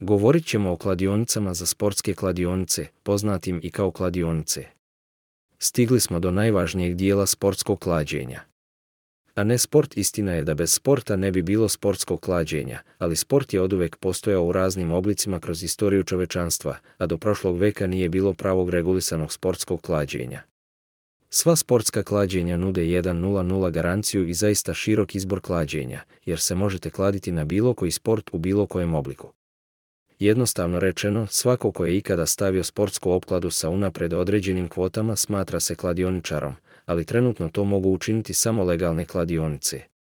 Govorit ćemo o kladionicama za sportske kladionice, poznatim i kao kladionice. Stigli smo do najvažnijeg dijela sportskog klađenja. A ne sport istina je da bez sporta ne bi bilo sportskog klađenja, ali sport je oduvek postojao u raznim oblicima kroz istoriju čovečanstva, a do prošlog veka nije bilo pravog regulisanog sportskog klađenja. Sva sportska klađenja nude 1.00 garanciju i zaista širok izbor klađenja, jer se možete kladiti na bilo koji sport u bilo kojem obliku. Jednostavno rečeno, svako ko je ikada stavio sportsku opkladu sa unapred određenim kvotama smatra se kladioničarom, ali trenutno to mogu učiniti samo legalne kladionice.